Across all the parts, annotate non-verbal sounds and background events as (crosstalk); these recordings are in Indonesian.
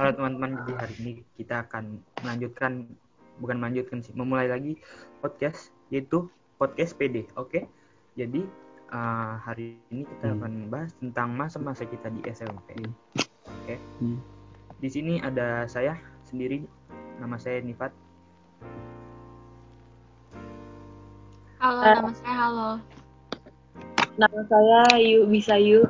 Halo teman-teman, jadi hari ini kita akan melanjutkan, bukan melanjutkan sih, memulai lagi podcast, yaitu podcast PD, oke? Jadi uh, hari ini kita Hmm. akan bahas tentang masa-masa kita di SMP, Hmm. oke? Hmm. Di sini ada saya sendiri, nama saya Nifat. Halo, nama saya Halo. Nama saya Yu bisa Yu.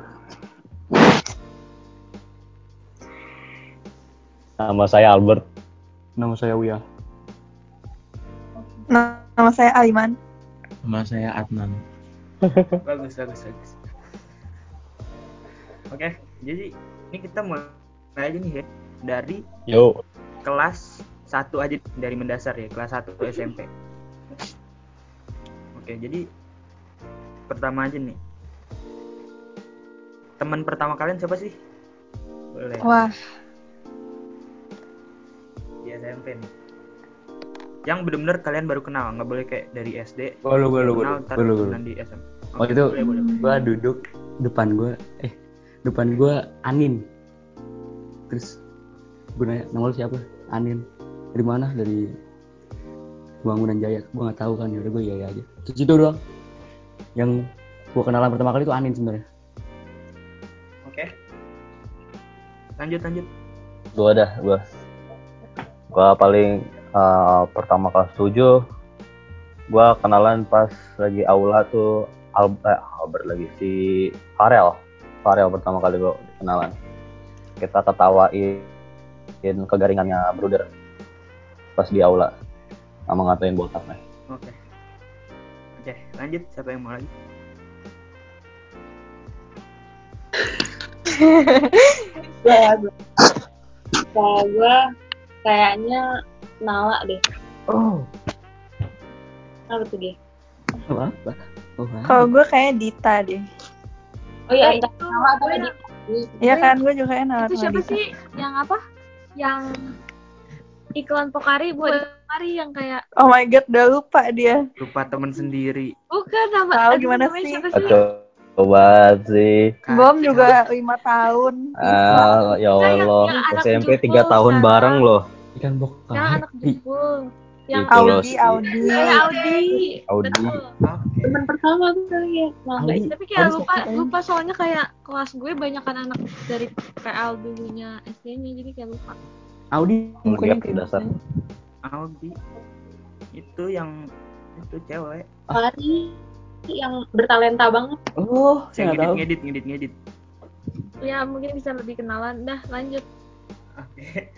Nama saya Albert. Nama saya Uya. Nama saya Aliman. Nama saya Adnan. (laughs) bagus, bagus, bagus. Oke, jadi ini kita mulai aja nih ya dari Yo. kelas 1 aja dari mendasar ya, kelas 1 SMP. Oke, jadi pertama aja nih. Teman pertama kalian siapa sih? Boleh. Wah, SMP nih. Yang bener-bener kalian baru kenal, nggak boleh kayak dari SD. Gue lu, gue lu, gue kenal, lu, ntar gue lu, gue lu. temenan di SMP. Oh Oke, itu boleh, boleh. gue duduk depan gue, eh depan gue Anin. Terus gue nanya nama lu siapa? Anin. Dari mana? Dari Bangunan Jaya. Gue nggak tahu kan. Ya udah gue iya iya aja. Terus itu doang. Yang gue kenalan pertama kali itu Anin sebenarnya. Oke. Lanjut, lanjut. Gua dah, gua. Gua paling eh, pertama kelas 7 gua kenalan pas lagi aula tuh Al eh, Albert lagi si Farel. Farel pertama kali gua kenalan. Kita ketawain kegaringannya Bruder pas di aula sama ngatain botak nih. Oke. Oke, lanjut. Siapa yang mau lagi? Gue ya gue. Kayaknya Nala deh. Oh. Apa tuh dia? Apa? apa? Oh, kalau gue kayaknya Dita deh. Oh iya, Eh, itu Nala atau gue- Dita. Iya kan, gue juga nama Itu siapa sih? Yang apa? Yang iklan Pokari buat Pokari yang kayak Oh my god, udah lupa dia. Lupa temen sendiri. bukan nama Tahu gimana sih? Siapa sih? Coba sih. Bom juga lima tahun. Ah, ya Nah, yang- Allah, SMP 3 tahun bareng loh. Ikan bok. Yang anak jempol. Yang. Audi, Audi. Audi. Audi. Teman pertama tuh kali ya. Audi. Tapi kayak Audi lupa lupa soalnya kayak kelas gue banyak kan anak dari PL dulunya SD-nya jadi kayak lupa. Audi mukanya kayak dasar. Audi. Itu yang itu cewek. Fari yang bertalenta banget. Oh, saya nggak tahu. ngedit, ngedit, ngedit, ngedit. Ya mungkin bisa lebih kenalan. Dah lanjut. Oke.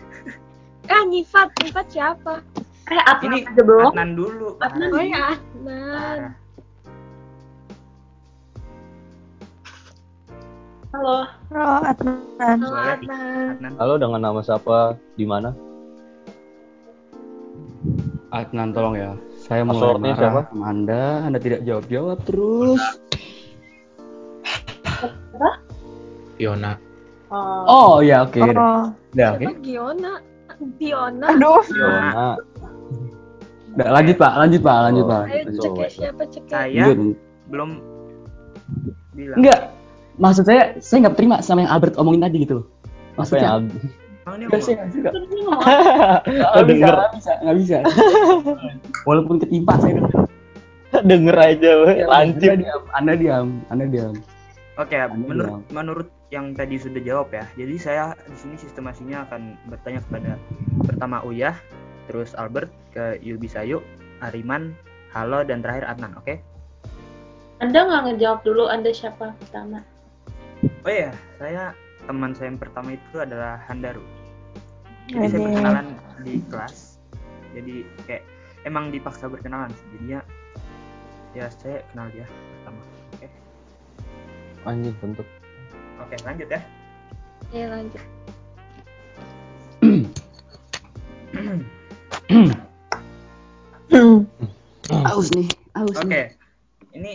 Ah (laughs) Nifat, Nifat siapa? Eh, apa Ini aja belum? Adnan dulu. Adnan. Oh ya Adnan. Halo. Oh, Adnan. Halo. Adnan. Adnan. Halo dengan nama siapa? Di mana? Adnan tolong ya. Saya mulai Passwordnya marah siapa? sama Anda. Anda tidak jawab-jawab terus. Fiona. Oh. Oh ya oke. Oh, Udah oke. Siapa Giona? Diona. aduh. Fiona. Udah lanjut Pak, lanjut Pak, lanjut Oh. Pak. Ayo cek siapa cek ya. Saya Lanjut. belum bilang. Enggak. Maksud saya saya nggak terima sama yang Albert omongin tadi gitu loh. Apa yang Enggak sih, nggak suka. Terus dia ngomong, Nggak bisa, denger. nggak bisa, bisa. (laughs) Walaupun ketimpa saya denger. Denger aja. Anda lancip. diam, Anda diam, Anda diam. Oke, Anda menurut bilang. menurut yang tadi sudah jawab ya. Jadi saya di sini sistemasinya akan bertanya kepada pertama Uya, terus Albert ke Yubi Sayu, Ariman, Halo dan terakhir Adnan, oke? Anda nggak ngejawab dulu Anda siapa pertama. Oh iya, saya teman saya yang pertama itu adalah Handaru. Jadi saya berkenalan di kelas. Jadi kayak emang dipaksa berkenalan. Jadinya ya saya kenal dia pertama. Oke. Anjing bentuk. Oke, lanjut ya. Ya lanjut. (clears throat) Aus nih, aus Oke. nih. Ini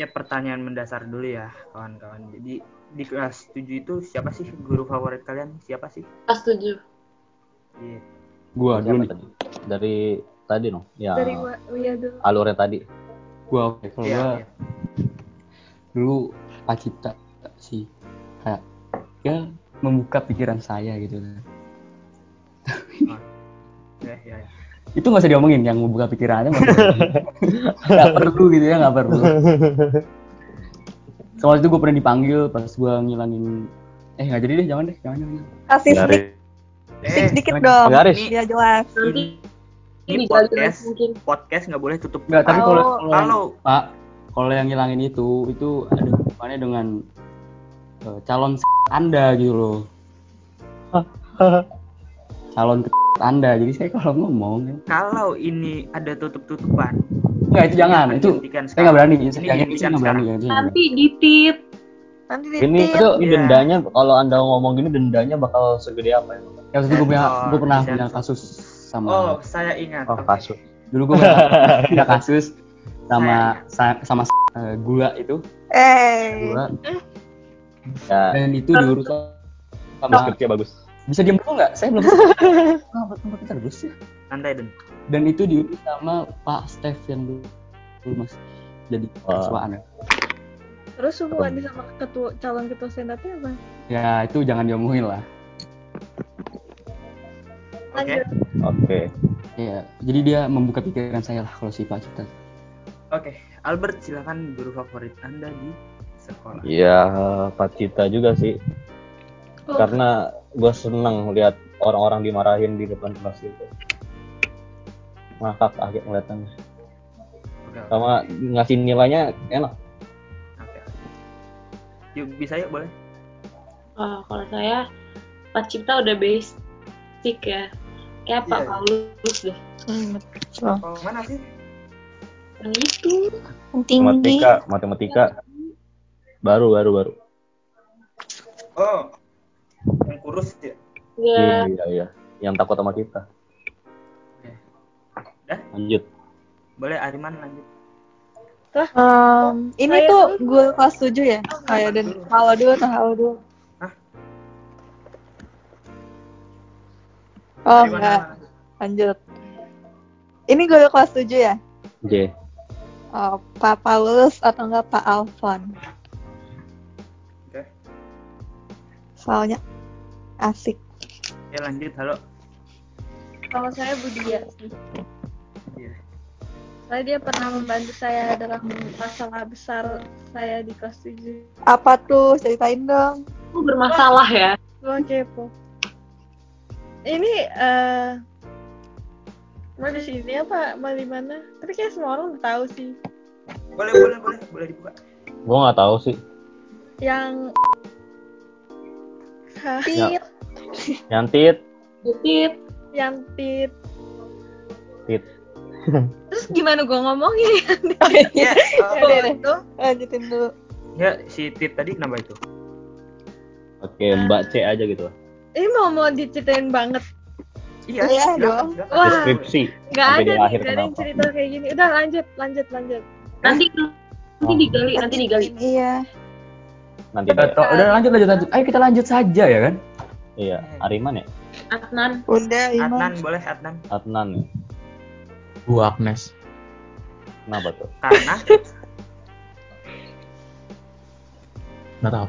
ya pertanyaan mendasar dulu ya, kawan-kawan. Jadi di kelas 7 itu siapa sih guru favorit kalian? Siapa sih? Kelas 7. Iya. Gua dulu nih. tadi? Dari tadi no. Ya. Dari gua Uya dulu. Alurnya tadi. Gua oke. Kalau Iya, gua iya. dulu Pak Cipta sih kayak ya membuka pikiran saya gitu (laughs) Ya, ya, ya. itu nggak usah diomongin yang membuka pikirannya nggak perlu. (laughs) nggak perlu gitu ya nggak perlu (laughs) soal itu gue pernah dipanggil pas gue ngilangin eh nggak jadi deh jangan deh jangan jangan Kasih Garis. sneak Eh, peek dikit gimana? dong. Garis. Biar jelas. Ini ini podcast, mungkin. podcast nggak boleh tutup. Enggak, tapi kalau Kalau- kalau Pak, kalau yang ngilangin itu itu ada hubungannya dengan eh, calon Anda gitu loh. (laughs) Calon Anda. Jadi saya kalau ngomong ya. kalau ini ada tutup-tutupan, Enggak, itu jangan. Ini Itu saya nggak berani. Ini yang itu dihentikan saya nggak berani. Nanti ditit. Nanti Ini ditit. itu Iya. dendanya kalau anda ngomong gini dendanya bakal segede apa ya? Ya, waktu itu gue punya, Sensor, gue pernah sensor. punya kasus sama. oh saya ingat. Oh kasus. Dulu gue pernah punya (laughs) kasus sama sa- sama eh, gula itu, Eh. gula. Ya. Dan itu diurus sama Deskripsinya bagus. Bisa diam dulu nggak? Saya belum. Kenapa kenapa terus ya? Santai dan. dan itu diurus sama Pak Steph yang dulu, dulu mas jadi ketuaan ya. Terus hubungannya sama ketua calon ketua senatnya apa? ya itu jangan diomongin lah Oke. Oke. ya jadi dia membuka pikiran saya lah kalau si Pak Cipta Oke. Albert silakan guru favorit anda di sekolah. Ya Pak Cita juga sih. Oh. Karena gue seneng lihat orang-orang dimarahin di depan kelas gitu. Ngakak akhir ngeliatnya. Sama ngasih nilainya enak. Oke. Yuk bisa yuk boleh. Ah, kalau saya Pak Cipta udah basic ya. Kayak Pak Iya. Paulus deh. Hmm, betul. Oh mana sih? Yang itu. Yang tinggi. Matematika, matematika. Baru, baru, baru. Oh. Yang kurus ya. Ya. Iya, iya. Yang takut sama kita. Oke. Dah? Lanjut. Boleh Ariman lanjut. Em, ini tuh gue kelas 7 ya? Kayak dan halo dulu atau halo dulu? Hah? Oh enggak, lanjut. Ini gue kelas 7 ya? J. Oh, Pak Paulus atau enggak Pak Alfon? Soalnya asik. Ya lanjut. Halo. Kalau saya Budia sih. Iya. Soalnya dia pernah membantu saya dalam masalah besar saya di kelas 7. Apa tuh? Ceritain dong. Aku bermasalah ya. Gua kepo. Ini eh mau di sini apa mau di mana? Tapi kayak semua orang udah tahu sih. Boleh boleh boleh boleh dibuka. Gue nggak tahu sih. Yang Tit. Yang tit, yang tit. tit. Terus gimana gua ngomongin? Ya. Ya. Itu Lanjutin dulu. Ya si Tit tadi kenapa itu? Oke, Mbak C aja gitu. ini mau mau diceritain banget. Iya. Iya silakan, dong. Wah. Deskripsi. Gak ada nih, akhir gak ada yang kenapa. cerita kayak gini. Udah lanjut, lanjut, lanjut. Nanti nanti digali, nanti digali. Iya. Nanti udah, udah lanjut lanjut lanjut ayo kita lanjut saja ya kan Iya, Ariman ya? Adnan. Udah, Iman. Adnan boleh Adnan. Adnan ya? Bu Agnes. Kenapa tuh? Karena (laughs) Nggak tahu.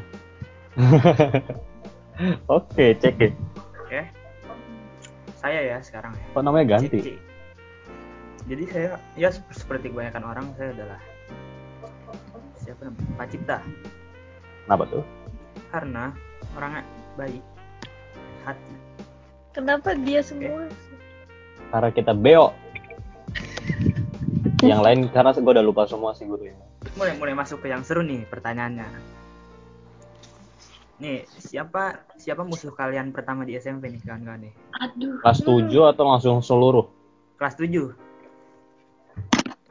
(laughs) Oke, cek ya. Oke. Saya ya sekarang ya. Kok namanya ganti? Cici. Jadi saya ya sep- seperti kebanyakan orang saya adalah siapa namanya? Pak Cipta. Kenapa tuh? Karena orangnya baik hati. Kenapa dia semua? Karena kita beo. Yang lain karena gue udah lupa semua sih gurunya. Mulai mulai masuk ke yang seru nih pertanyaannya. Nih, siapa siapa musuh kalian pertama di SMP nih kawan-kawan nih? Aduh. Kelas 7 atau langsung seluruh? Kelas 7.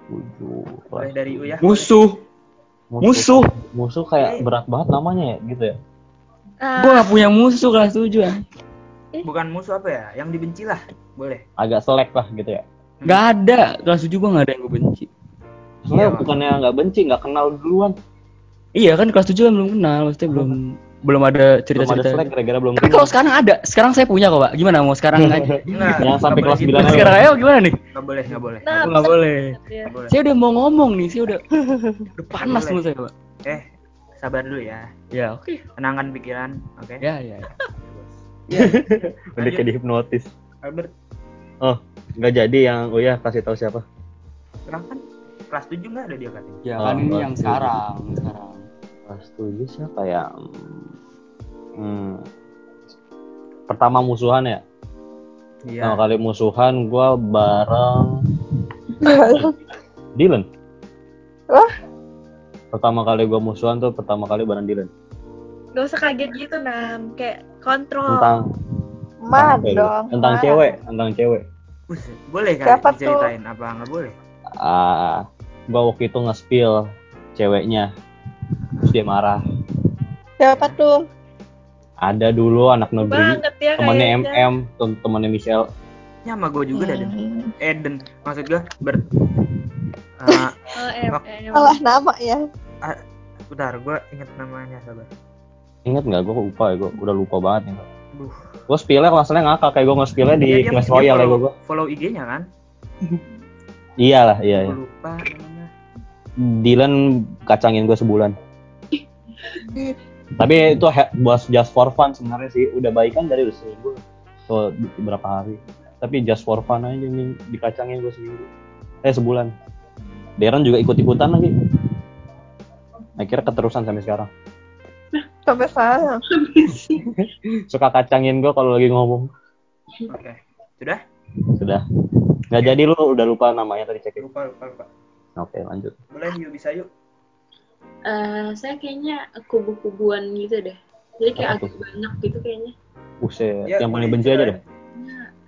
7. Boleh dari Uya. musuh musuh Musuh kayak berat banget namanya ya gitu ya. Ah, gua gak punya musuh kelas tujuh ya Bukan musuh apa ya? Yang dibenci lah. Boleh. Agak selek lah gitu ya. Gak ada kelas tujuh gua gak ada yang gue benci Soalnya Iya, bukannya nggak benci, nggak kenal duluan. iya kan kelas tujuh kan belum kenal maksudnya belum belum ada cerita Belum ada cerita selek gara-gara belum tapi kalau sekarang ada sekarang saya punya kok pak gimana mau sekarang aja (laughs) Nah, Yang sampai kelas 9 gitu. aja. sekarang ayo gimana nih Nggak boleh, nggak boleh. Nah, nggak boleh ya. Nggak boleh. saya udah mau ngomong nih saya udah (laughs) udah panas mulut saya pak Eh, sabar dulu ya. ya oke Tenangkan pikiran, oke? ya ya, ya. (laughs) Udah kayak dihipnotis. Albert Nggak jadi yang oh ya kasih tahu siapa. sekarang kan kelas 7 nggak ada dia katanya Ya Oh, kan ini oh, yang iya. sekarang, sekarang. Kelas tujuh siapa ya? Hmm. Pertama musuhan ya. iya Pertama kali musuhan gua bareng Dylan. Wah. Pertama kali gua musuhan tuh pertama kali bareng Dylan. Gak usah kaget gitu nam, kayak kontrol. Tentang Man apa ya, dong. tentang man. cewek, tentang cewek. Boleh kan Siapa tuh? diceritain apa nggak boleh Ah, gua waktu itu nge-spill ceweknya. Terus dia marah. Siapa tuh? Ada dulu anak negeri, banget ya temannya kayaknya. MM, tem- temannya Michelle. ya sama gue juga. Hmm. Eden maksud gue ber (laughs) Ah, Oh, em, Wak- em. Salah nama ya. bentar gue inget namanya sabar Ingat nggak? Gue lupa ya, gue udah lupa banget nih. Aduh. Gue spillnya kelasnya ngakak kayak gue nge-spillnya di Iya, dia- kelas royal ya follow, gue. follow IG-nya kan Iyalah, iya. iya. gue lupa namanya Dylan kacangin gue sebulan. Tapi itu buat just for fun sebenarnya sih. Udah baikan dari udah seminggu. Tuh beberapa hari. Tapi just for fun aja nih dikacangin gue seminggu. Eh sebulan. Darren juga ikut-ikutan lagi. Akhirnya keterusan sampai sekarang. Sampai sekarang. (laughs) Suka kacangin gue kalau lagi ngomong. oke sudah Sudah. Nggak jadi lu udah lupa namanya tadi cek. lupa lupa lupa Oke lanjut. boleh yuk bisa yuk Eh, saya kayaknya kubu-kubuan gitu deh. Jadi kayak Apa agak banyak gitu kayaknya. Buset, Ya, yang paling benci aja ya. deh.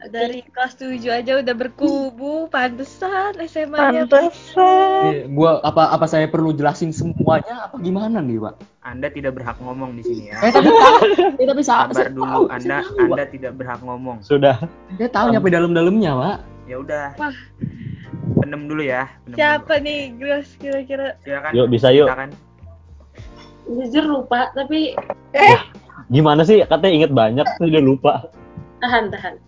Dari kelas 7 aja udah berkubu, pantesan SMA-nya. Pantesan. Iya, gua apa apa saya perlu jelasin semuanya apa gimana nih, Pak? anda tidak berhak ngomong di sini ya Eh tapi tahu, eh, tapi sa- sabar saya dulu tahu, anda saya tahu, anda Pak. tidak berhak ngomong Sudah. Saya tahu nyampe dalam-dalamnya, Pak. ya udah Wah. Penem dulu ya penem Siapa dulu. nih, Gros, kira-kira? silakan Yuk, bisa yuk. Silakan. Jujur lupa, tapi Gimana sih? Katanya inget banyak, tuh udah lupa. tahan tahan.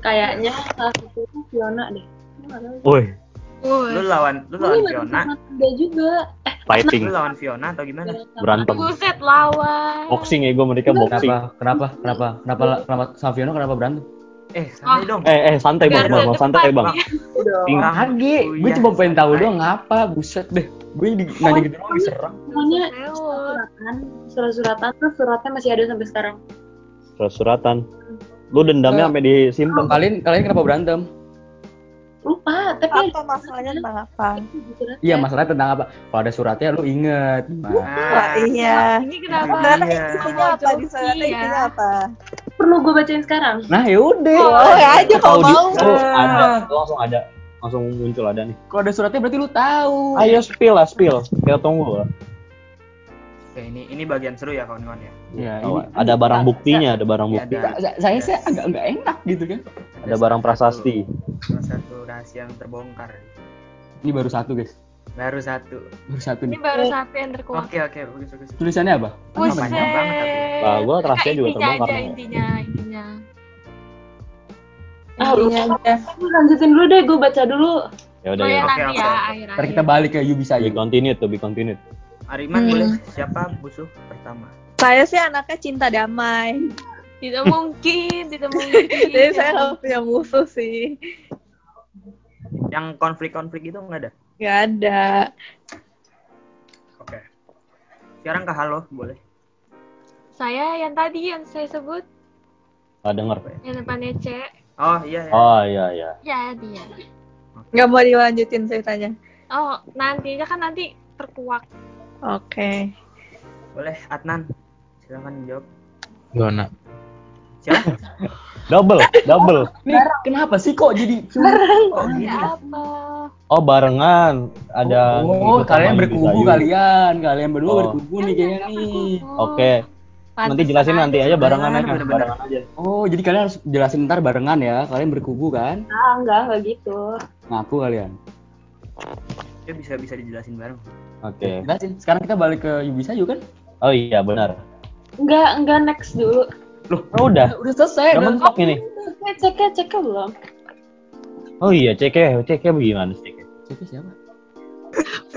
Kayaknya salah satu itu Fiona deh. Woi, lu lawan lu lawan baru Fiona Ada juga. Eh, fighting, lu lawan Fiona atau gimana berantem. Buset lawan. Boxing ya gue mereka boxing. Kenapa? Kenapa? Kenapa? Kenapa? Kenapa sama Fiona kenapa berantem? Eh santai dong Eh, eh santai bang, Garda bang, bang, santai bang. Oh gue iya, cuma pengen tahu santai. doang ngapa, buset deh. Gue di, nanya gitu doang diserang. Pokoknya Lewat. surat-suratan, surat-suratan terus suratnya masih ada sampai sekarang. Surat-suratan. Lu dendamnya Eh. sampai disimpan. Kalian kalian kenapa berantem? Lupa, tapi Apa masalahnya tentang apa? suratnya. Iya, masalahnya tentang apa? Kalau ada suratnya lu inget. Nah, Wah, iya. Ini kenapa? Iya. isinya apa? Di sana Joki ya. isinya apa? Perlu gue bacain sekarang. nah yaudah. Oh, ya aja kalau di, mau. oh, ada, langsung ada, langsung muncul ada nih. Kalau ada suratnya berarti lu tahu. Ayo spill lah, spill. Kita tunggu lah. Oke, ini ini bagian seru ya kawan-kawan ya. Ya, Oh, ini- ada barang buktinya, ada barang Iya, bukti, ada. Saya, saya, agak nggak enak gitu kan. ada barang prasasti. Salah satu rahasia yang terbongkar. Ini baru satu guys. Baru satu. Baru satu Ini nih. baru satu yang terkuat. Oke oke bagus bagus. Tulisannya apa? Wah, panjang banget tapi. Nah, gua rahasia juga intinya terbongkar. aja, intinya, intinya. Ah, Intinya aja. Lanjutin dulu deh, gue baca dulu. Ya udah Oh ya. Oke, nanti oke, ya. Ntar kita balik ke Yubi Be continued, to be continued. Ariman Hmm. boleh siapa musuh pertama? Saya sih anaknya cinta damai. Tidak mungkin, tidak (laughs) mungkin. Jadi saya nggak punya musuh sih. Yang konflik-konflik itu nggak ada. Gak ada. Oke. Sekarang ke halo boleh. Saya yang tadi yang saya sebut, Nggak denger. yang depannya C. Oh iya ya. Oh iya iya. Ya, dia. Gak mau dilanjutin ceritanya. Oh, nantinya kan nanti terkuak. Oke. Boleh Adnan. Silakan jawab. Fiona. Siapa? Double, double. Nih, kenapa sih kok jadi Oh. Ada apa? Oh barengan. Ada. Oh, ikut kalian berkubu kalian. Kalian berdua Oh. berkubu nih kayaknya nih. Oke. Nanti jelasin nanti aja barengan aja, Bener, bener. barengan aja. Oh, jadi kalian harus jelasin ntar barengan ya. Kalian berkubu kan? Ah, enggak, enggak gitu. Ngaku kalian. Ya bisa bisa dijelasin bareng. Oke. Jelasin. Sekarang kita balik ke Yubi Sayu kan? Oh iya benar. Enggak, enggak next dulu. Loh, oh, udah. Udah selesai. Udah mentok ini. Cek, ceknya, ceknya belum. Oh iya, ceknya, ceknya bagaimana sih ceknya? Ceknya siapa?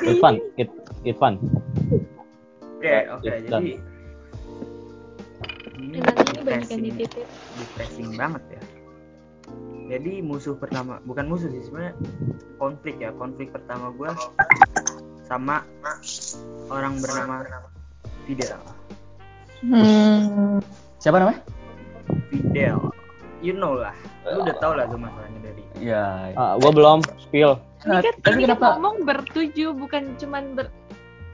Irfan, Irfan. Oke, oke. Ya, Jadi ini depressing, depressing banget ya. jadi musuh pertama bukan musuh sih sebenarnya konflik ya konflik pertama gue sama orang bernama Fidel Hmm. Siapa namanya? Fidel you know lah lu udah tau lah tuh masalahnya dari Ya. Ah, gua belum spill. Ini kan, tapi ini kan kenapa? ngomong bertujuh, bukan cuman ber,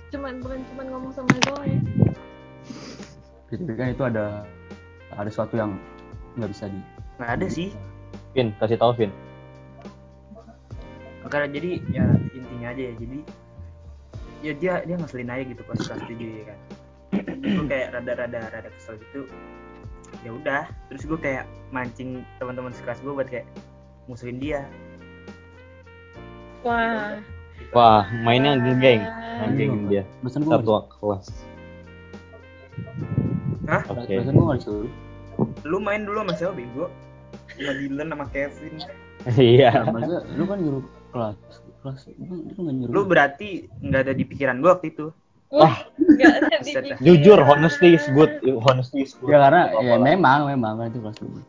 cuman bukan cuman ngomong sama doang ya. Jadi kan itu ada ada sesuatu yang nggak bisa di. nggak ada sih Vin, kasih tahu Vin. karena jadi ya intinya aja ya jadi ya dia dia ngeselin aja gitu pas kelas tujuh ya kan gue kayak rada-rada rada kesel gitu ya udah terus gue kayak mancing teman-teman sekelas gue buat kayak musuhin dia Wah. Wah, mainnya geng, main geng dia. Barusan gue Satu kelas. Hah? Oke. Barusan gue disuruh. lu main dulu sama siapa bego sama Dylan sama Kevin (laughs) Iya. Maksudnya lu kan nyuruh kelas kelas lu, lu nggak nyuruh. lu berarti nggak ada di pikiran gue waktu itu Wah, jujur honesty is good. Honesty is good. Ya karena ya memang memang kan itu kelas dulu.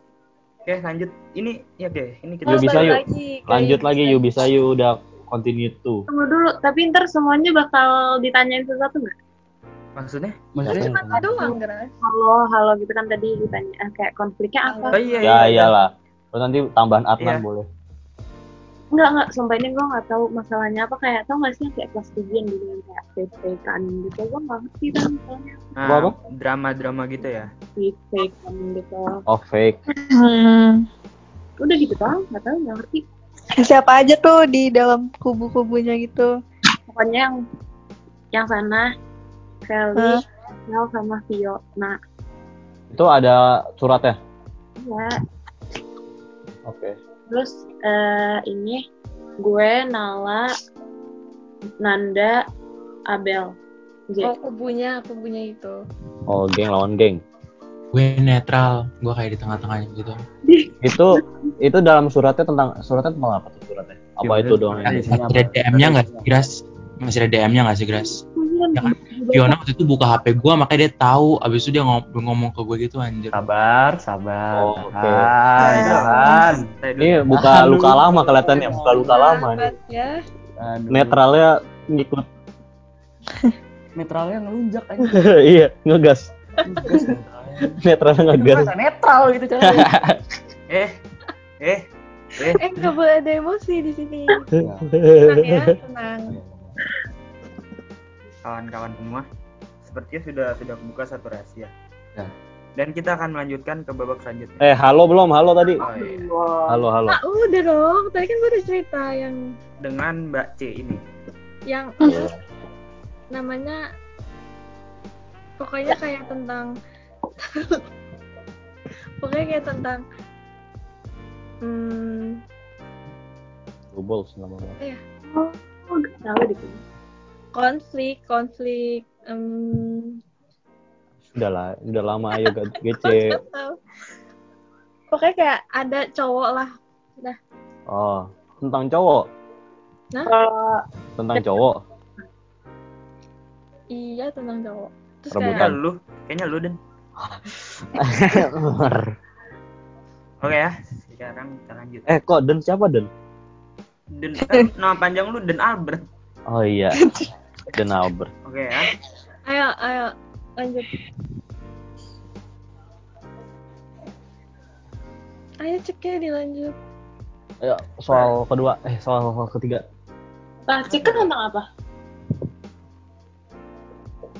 oke lanjut ini ya oke ini kita bisa yuk. lagi Lanjut lagi yuk bisa yuk udah continue tuh. Tunggu dulu, tapi ntar semuanya bakal ditanyain sesuatu nggak? maksudnya Maksudnya Cuma doang. Halo, halo gitu kan tadi ditanya eh, kayak konfliknya apa? oh iya Ya iyalah. Terus nanti tambahan Adnan Iya. boleh. Enggak, enggak, sumpah ini gue nggak tahu masalahnya apa kayak tau nggak sih yang kayak kelas tujuan gitu yang kayak fake kan gitu gue nggak ngerti kan misalnya Apa, apa? drama drama gitu ya fake fake gitu Oh fake. Hmm. udah gitu doang nggak tahu nggak ngerti Siapa aja tuh di dalam kubu-kubunya gitu? pokoknya yang yang sana Kelly, Mel sama Vio nah Itu ada suratnya. ya Oke. Terus eh, ini gue Nala Nanda Abel J Oh, kubunya, kubunya itu. Oh geng lawan geng. Gue netral, gue kayak di tengah-tengahnya gitu. (laughs) Itu itu dalam suratnya tentang suratnya tentang apa tuh suratnya? Apa Ya, itu doang? yang- isinya Masih ada? DM-nya nggak sih, Gras? Masih ada DM-nya nggak sih, Gras? Ya kan? Fiona waktu itu buka HP gue, makanya dia tahu. Abis itu dia ngom- ngomong ke gue gitu, anjir. Sabar, sabar. Oh, oke. tahan, tahan. Dulu. Ini buka luka lama kelihatannya, buka luka lama nih. Ya. Aduh. Netralnya ngikut. (laughs) Netralnya ngelunjak aja. (laughs) iya, ngegas. Gas netralnya. Netralnya ngegas. Masa netral gitu cara. (laughs) eh eh eh Eh, nggak boleh ada emosi di sini. Tenang ya, tenang. Kawan-kawan semua sepertinya sudah sudah buka satu rahasia Ya. dan kita akan melanjutkan ke babak selanjutnya Eh, halo belum? Halo tadi. oh, iya. Halo, halo. Ah, udah dong. Tadi kan udah cerita yang dengan Mbak C ini yang namanya pokoknya kayak tentang (laughs) pokoknya kayak tentang hmm, Google namanya. oh nggak tahu deh. Konflik konflik em, Sudah lah, udah lama ayo (laughs) Ge- gece. pokoknya kayak ada cowok lah Oh, tentang cowok. Kalau Tentang cowok. iya tentang cowok terus Rebutan. kayaknya kayak lu kayaknya lu dan (laughs) oke ya sekarang kita lanjut eh, kok Den siapa Den? dan kan nama panjang lu dan Albert Oh iya. (laughs) Albert. oke ya. Ayo ayo lanjut. Ayo cek ya dilanjut. Ayo, soal kedua, eh soal ketiga. nah, cek kan tentang apa?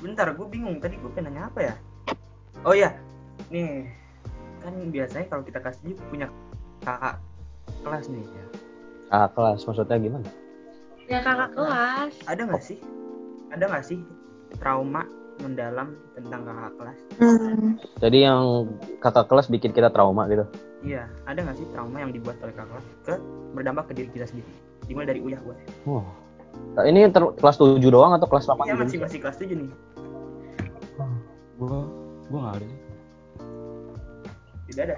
bentar gue bingung. Tadi gue pengen nanya apa ya? Oh ya nih kan biasanya kalau kita kasih punya kakak kelas nih ya. Ah, kelas maksudnya gimana? ya kakak kelas. Ada nggak sih ada nggak sih trauma mendalam tentang kakak kelas Hmm. Jadi yang kakak kelas bikin kita trauma gitu. iya ada nggak sih trauma yang dibuat oleh kakak kelas ke berdampak ke diri kita sendiri dimulai dari uyah gue Oh. Nah, ini ter- kelas 7 doang atau kelas 8 iya juga masih masih kelas 7 nih Gua gua nggak ada. tidak ada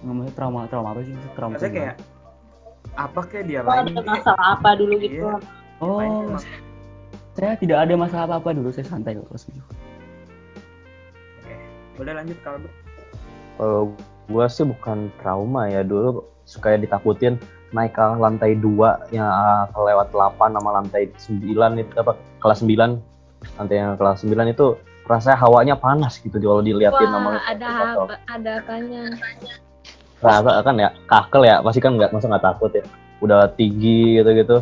Ngomongnya trauma trauma apa sih? Trauma. maksudnya kayak apa kayak dia Oh, lain ada masalah apa dulu gitu? Iya. Oh, saya tidak ada masalah apa apa dulu. Saya santai kok kelas tujuh. boleh lanjut kalau Kalau gua sih bukan trauma ya dulu suka ditakutin naik ke lantai 2 yang ah, kelewat 8 sama lantai 9 itu apa kelas 9 lantai yang kelas 9 itu rasanya hawanya panas gitu kalau diliatin sama Wah, ada foto. apa? Ada apanya? Nah, kan- kan ya kakel ya pasti kan nggak masa nggak takut ya udah tinggi gitu gitu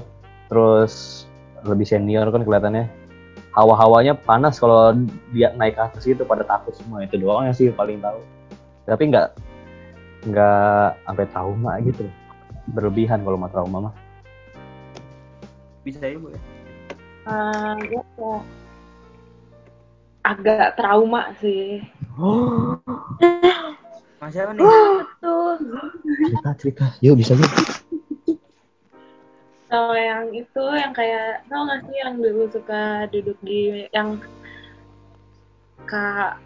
terus lebih senior kan kelihatannya hawa-hawanya panas kalau dia naik ke atas gitu pada takut semua itu doang yang sih paling tahu tapi nggak nggak sampai trauma gitu berlebihan kalau mah trauma mah Bisa ya bu ya. Eh, gue kayak agak trauma sih. (gasps) Mas siapa nih? Tuh. cerita cerita yuk bisa yuk Kalau yang itu yang kayak tau gak sih yang dulu suka duduk di yang kak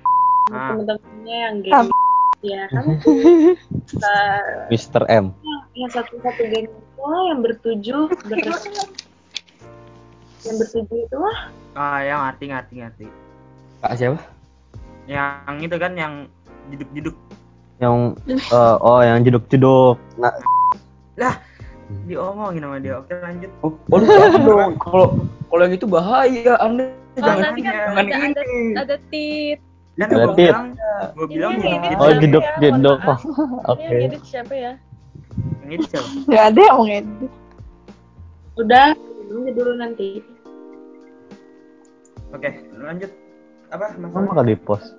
Ah. temen-temennya yang geng ya (laughs) kan Kita, Mr. M yang satu satu geng itu yang bertujuh ber yang bertujuh itu lah Ah yang ngerti ngerti ngerti. Kak siapa? Yang itu kan yang jeduk-jeduk. yang (laughs) eh, oh yang jeduk-jeduk nah Diomongin sama dia. Oke lanjut. Oh, oh (laughs) dong. Kalau kalau yang itu bahaya, Anda Oh, jangan nanti kan jangan ada, ada, ini. ada tit. Dan Ada gue tip. bilang, gue bilang Ini oh jeduk ya? maaf. oke (laughs) Ini yang edit siapa ya? yang itu siapa? (laughs) Gak ada yang ngedit. udah aja dulu nanti Oke lanjut. Apa masalah? kali di post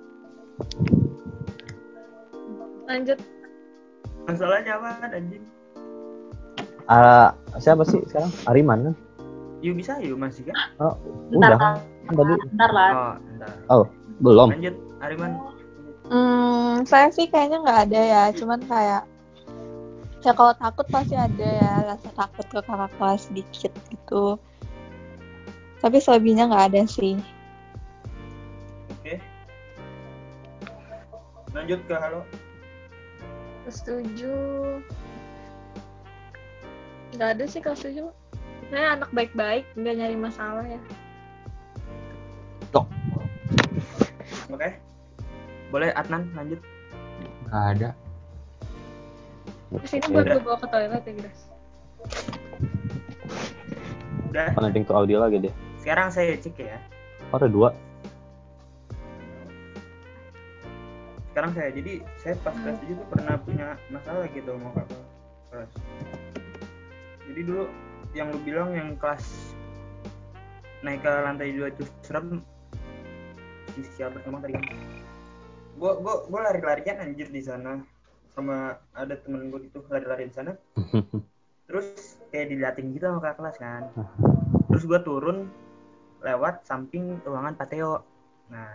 Lanjut. Masalahnya apa anjing? Ah, siapa sih sekarang Ariman kan Yuk bisa yuk masih kan? oh, Bentar, udah kan tadi bentar lah Oh entar. belum Lanjut Ariman. Hmm, saya sih kayaknya nggak ada ya. Cuman kayak ya kalau takut pasti ada ya rasa takut ke kakak kelas dikit gitu. Tapi selebihnya nggak ada sih. Oke. Lanjut ke halo. Setuju. Gak ada sih kalau setuju. Saya anak baik-baik, nggak nyari masalah ya. (laughs) Oke. Boleh Adnan lanjut. Nggak ada. Ke sini buat gue bawa ke toilet ya guys. Udah. connecting to audio lagi dia Sekarang saya cek ya. oh, ada dua Sekarang saya jadi saya pas kelas 7 tuh pernah punya masalah gitu sama kakak kelas. Jadi dulu yang lu bilang yang kelas naik ke lantai dua itu serem. Si siapa sama tadi? Kan gua gua gua lari-larian anjir di sana. Sama ada temen gue gitu lari-lari di sana. (laughs) Terus kayak diliatin gitu sama kakak kelas kan. Terus gua turun lewat samping ruangan pateo nah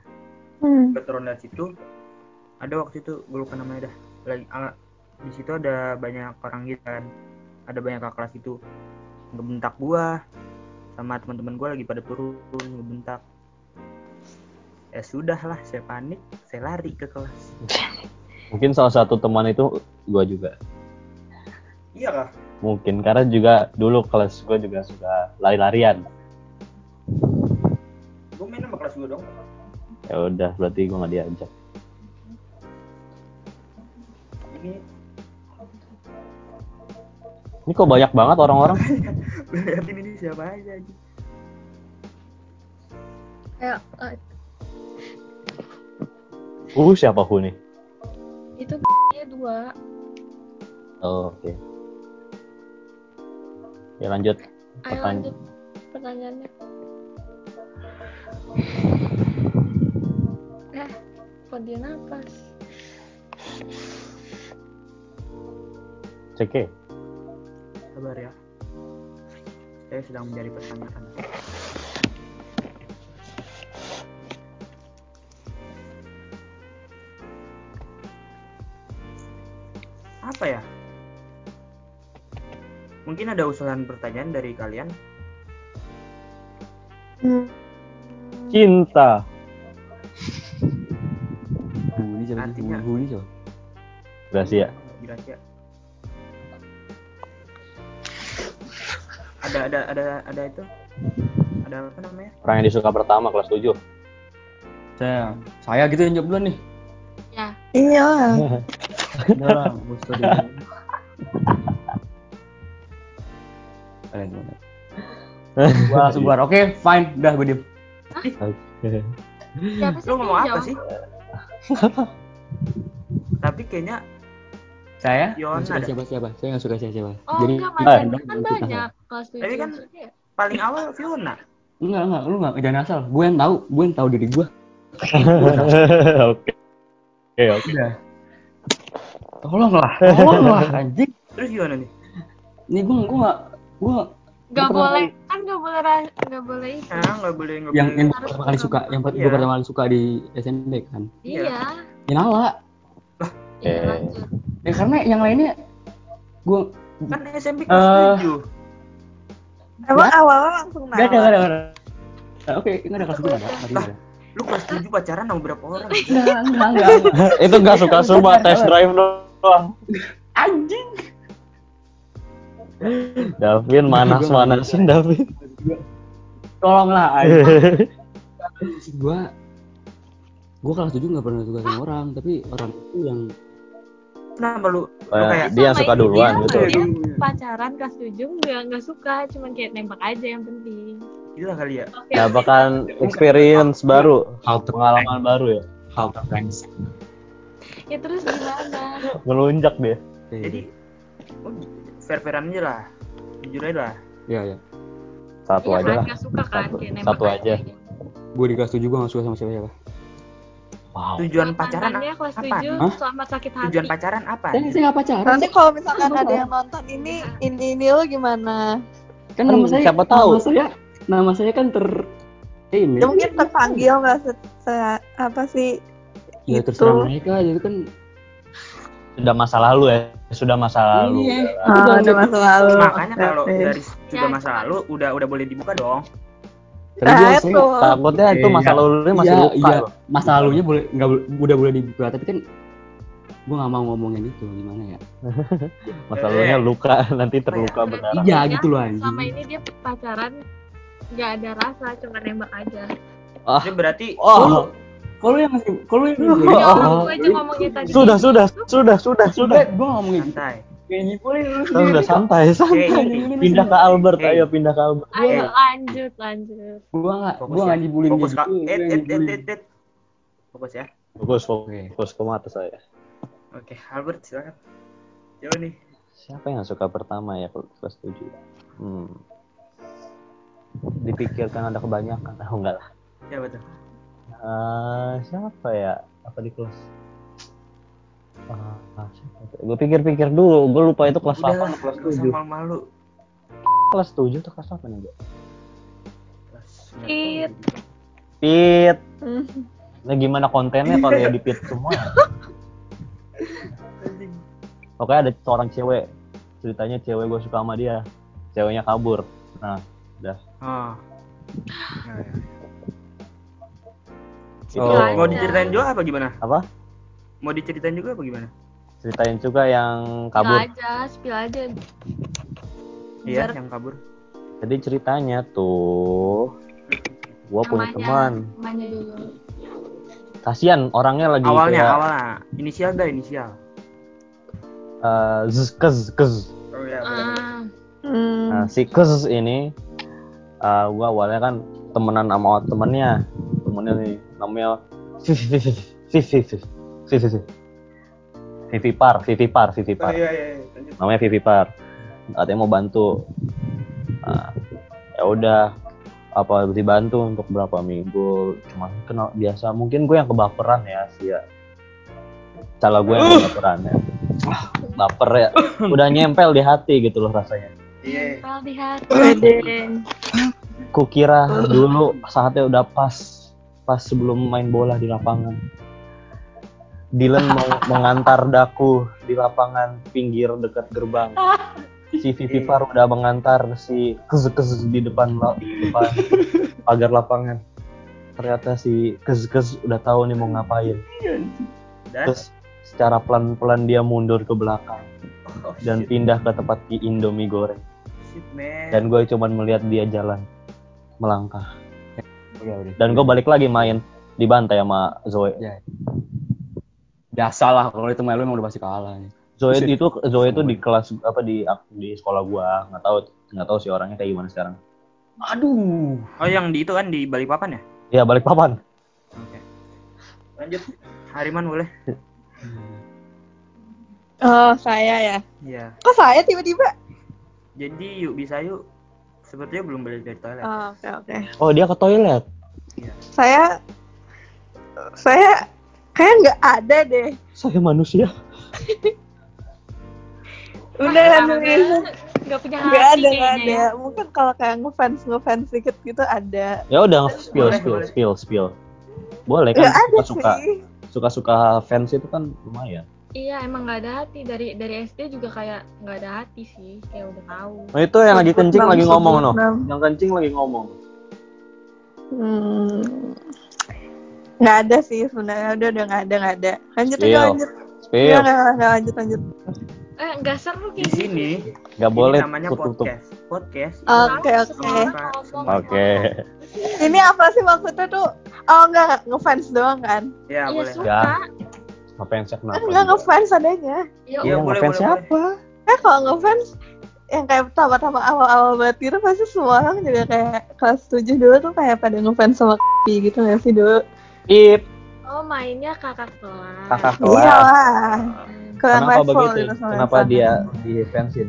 Hmm. gue turun dari situ. Ada waktu itu gue lupa namanya dah. Lagi di situ ada banyak orang gitu kan ada banyak kakak kelas itu. Ngebentak gua sama teman-teman gua lagi pada turun ngebentak. Ya sudah lah saya panik saya lari ke kelas. Mungkin salah satu teman itu gua juga. Iya kah? Mungkin karena juga dulu kelas gua juga suka lari-larian. Gue main sama kelas gue dong. Ya udah berarti gua nggak diajak. Ini ini kok banyak banget orang-orang (laughs) liatin ini siapa aja aja Kayak eh, uh siapa hu nih itu nya (laughs) dua. oh, oke ya lanjut Ayo Pertanyaan. lanjut pertanyaannya. (laughs) Eh, kok dia napas? cek ya sabar ya. Saya sedang mencari pertanyaan. Apa ya? Mungkin ada usulan pertanyaan dari kalian? Cinta. Siapa? Gracia. Gracia ada ada ada ada itu ada apa namanya orang yang disuka pertama kelas 7 Saya saya gitu yang jawab duluan nih. Ya, Iya. Udah lah, Kalian gimana? Gua langsung keluar. Oke, fine. Udah gue diem. Siapa sih Lu ngomong apa sih? Tapi kayaknya Saya Yona nggak suka siapa siapa. Saya nggak suka siapa siapa. Oh Jadi enggak, kita mantannya random, kan banyak kelas tujuh. Tapi kan- paling awal Fiona. Enggak enggak. Lu nggak jangan asal. Gue yang tahu. Gue yang tahu diri gue. (laughs) Oke. Oke, oke. Udah. Tolonglah, tolonglah (laughs) anjing. Terus gimana nih? Ini gue gue nggak gue Gak Gua pernah boleh, kan gak boleh gak boleh itu. Nah, nggak boleh nggak yang boleh. yang Harus pertama kali suka, yang per- Iya. gue pertama kali suka di SMP kan. Iya. Ya Nala. Eh. lanjut. Ya karena yang lainnya gue kan SMP kelas Eh. 7. Emang awalnya langsung Gak ada, gak ada, gak ada. Nah, Oke, enggak ada kelas gue ada. Tadi ada. Lu kelas 7 pacaran sama berapa orang? (laughs) Enggak, enggak, enggak. enggak. (laughs) Itu gak suka suka test drive doang. Anjing. Davin manas-manasin Davin. Tolonglah anjing. gue gue kelas 7 gak pernah suka sama orang, tapi orang itu yang Kenapa lu? Lu Kayak kayak dia suka duluan dia, gitu. Dia pacaran kelas tujuh nggak nggak suka, cuman kayak nembak aja yang penting. gila kali ya. Oke, Dapatkan experience baru, to pengalaman baru ya. To friends. Ya terus gimana? Ngelunjak dia. Jadi oh, fair-fairan aja lah. Jujur aja lah. ya ya. Satu Iya aja kan, lah. suka kan Satu- kayak nembak satu aja. gitu. Gue di kelas 7 gue gak suka sama siapa siapa. Wow. Tujuan pacaran apa? Hah? selamat sakit hati. Tujuan pacaran apa? Saya gak pacaran. Nanti kalau misalkan ada yang nonton ini, ini ini lo gimana? kan nama Kan saya siapa tahu. Nama saya nama saya kan ter ini. Ya mungkin terpanggil nggak se, se- apa sih? Ya itu. terserah mereka itu kan. Sudah masa lalu ya. Sudah masa lalu. Iya. Ah, udah masa lalu. Makanya kalau dari sudah masa lalu udah udah boleh dibuka dong. Karena Nah, itu. Takutnya itu masa Iya. lalunya masih iya, luka. iya. loh. Masa lalunya boleh nggak udah boleh dibuka tapi kan gue nggak mau ngomongin itu gimana ya (laughs) Masa lalunya luka, (laughs) nanti terluka beneran. iya Ya, gitu loh anjing Selama ini dia pacaran nggak ada rasa, cuma nembak aja. Ah. Itu berarti Oh, kalau yang masih kalau yang Oh, Ya, oh. ngomongnya tadi. sudah, sudah, sudah, sudah, sudah. gue ngomongin santai. Kayak boleh lu Kita udah santai, santai. Hey, Pindah ke Albert, Hey. ayo pindah ke Albert. Ayo lanjut, lanjut. gue nggak Fokus gue ya. Fokus kak. gitu gua. Fokus ya. Fokus, Oke. fokus ke mata saya. Oke, Albert silakan. Coba nih. Siapa yang suka pertama ya kalau kelas 7? Hmm. Dipikirkan ada kebanyakan. Oh, (laughs) enggak lah. Siapa tuh? Eh, siapa ya? Apa di kelas? Ah, gue pikir-pikir dulu, gue lupa itu kelas Udah 8 lah, atau kelas nggak usah 7. malu-malu. Kelas 7 atau kelas 8 ya? Kelas Pit. Pit. Hmm. (laughs) Nah gimana kontennya kalau ya di pit semua? (laughs) Oke ada seorang cewek, ceritanya cewek gue suka sama dia, ceweknya kabur. Nah, Oh. Nah, itu Oh. Mau diceritain juga apa gimana? apa? Mau diceritain juga apa gimana? Ceritain juga yang Spill kabur. aja, spill aja. Iya, yang kabur. Jadi ceritanya tuh, gue punya namanya- teman. Namanya dulu. Kasian orangnya lagi Awalnya, kayak awalnya. Inisial dah, inisial. eh, zzz, kez, kez. Oh iya, Hmm. Nah, si Kez ini uh, gua awalnya kan temenan sama temennya. Temennya nih namanya Vivi Vivi Vivi Vivi Vivi Vivi Par, Vivi Par, Vivi Oh Par. iya, iya, iya. Lanjut. Namanya Vivi Par. Katanya mau bantu. Nah, ya udah apa dibantu untuk berapa minggu cuman kenal biasa mungkin gue yang kebaperan ya sih ya salah gue yang kebaperan ya baper ya udah nyempel di hati gitu loh rasanya Iya. nempel di hati. Wede. Kukira dulu saatnya udah pas pas sebelum main bola di lapangan. Dylan mau (laughs) mengantar daku di lapangan pinggir dekat gerbang. Si Vivi Par udah mengantar si kez kez di depan depan (laughs) pagar lapangan. Ternyata si kez kez udah tahu nih mau ngapain. Dan Terus secara pelan-pelan dia mundur ke belakang oh, dan shit, pindah ke tempat di Indomie goreng. shit, man. Dan gue cuman melihat dia jalan melangkah. Dan gue balik lagi main dibantai sama Zoe Ya. Biasa lah kalau itu melu emang udah pasti kalah nih. Zoe Buset. itu Zoe itu di kelas apa di di sekolah gua nggak tahu nggak tahu sih orangnya kayak gimana sekarang. aduh Oh yang di itu kan di Balikpapan ya? Ya balik papan. Oke. Lanjut. Hariman boleh? (laughs) Oh, saya ya. Iya. Kok saya tiba-tiba? Jadi yuk bisa yuk. Sepertinya belum balik dari toilet. Oh, oke oke. Oh dia ke toilet. Saya saya kayak nggak ada deh. Saya manusia. Udah Ah, nulis. Nggak punya Nggak hati ada, nggak ada. ya. Mungkin kalau kayak ngefans ngefans dikit gitu ada. Ya udah spill Boleh, spill boleh. spill spill. Boleh Nggak kan ada suka suka suka suka fans itu kan lumayan. Iya emang nggak ada hati dari dari SD juga kayak nggak ada hati sih kayak udah tahu. Nah itu yang lagi kencing lagi ngomong no. Yang kencing lagi ngomong. Hmm. Nggak ada sih sebenarnya udah udah nggak ada nggak ada. Lanjut aja Spill. lanjut. Iya Spill. nggak nggak, lanjut lanjut. Eh nggak seru Di sini Nggak ini boleh namanya tutup. podcast. Podcast. Oke, oke. Oke. Ini apa sih maksudnya tuh? Oh enggak ngefans doang kan? Ya, Iya boleh. suka. Ya. Apa yang kenapa? Kan enggak ngefans adanya. Ya Iya, Iya boleh, ngefans boleh, siapa? Eh kalau ngefans yang kayak pertama-tama awal-awal banget gitu pasti semua orang juga kayak kelas 7 dulu tuh kayak pada ngefans sama gitu gak sih dulu? Ip. Oh mainnya kakak kelas. Kakak Iya kelas. lah. Kurang Kenapa level begitu? gitu sama Kenapa dia di fansin?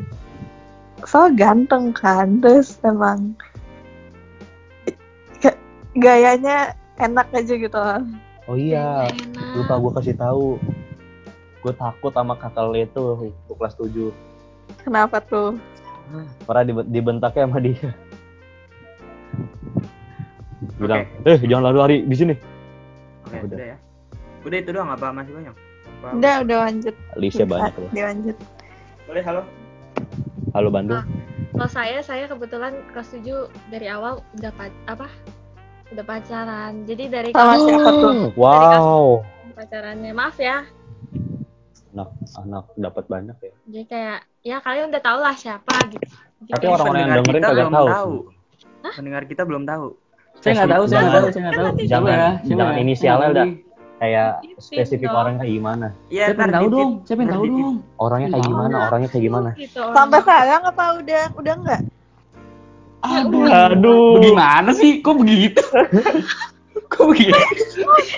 Soalnya ganteng kan, terus emang ga- gayanya enak aja gitu loh. Oh iya. Enak. Lupa gue kasih tahu. Gue takut sama kakak Le itu waktu kelas 7. Kenapa tuh? Pernah dibe- dibentaknya sama dia. Bilang, eh jangan lari-lari di sini. Udah. udah ya. Udah itu doang apa masih banyak? Apa- Udah, udah lanjut. Listnya banyak loh. Dilanjut. Boleh halo? Halo Bandung. Kalau saya saya kebetulan kelas 7 dari awal udah pa- apa? Udah pacaran. Jadi dari Sama kelas siapa tuh? Wow. pacarannya maaf ya. Anak anak dapat banyak ya. Jadi kayak ya kalian udah tau lah siapa gitu. Jadi Tapi orang-orang yang dengerin kita kagak belum tahu. tahu. Pendengar kita belum tahu. Saya nggak tahu saya nggak tahu saya nggak tahu Jangan- Siapa ya? Jangan ya? inisialnya Yang dah. tadi. Kayak spesifik dong. orang kayak gimana. Iya, saya pengen tahu dong saya pengen tahu dong Orangnya kayak gimana? Orangnya kayak gimana? Gitu, orang Sampai sekarang apa udah udah enggak? aduh Aduh. bagaimana sih kok begitu (laughs) kok begitu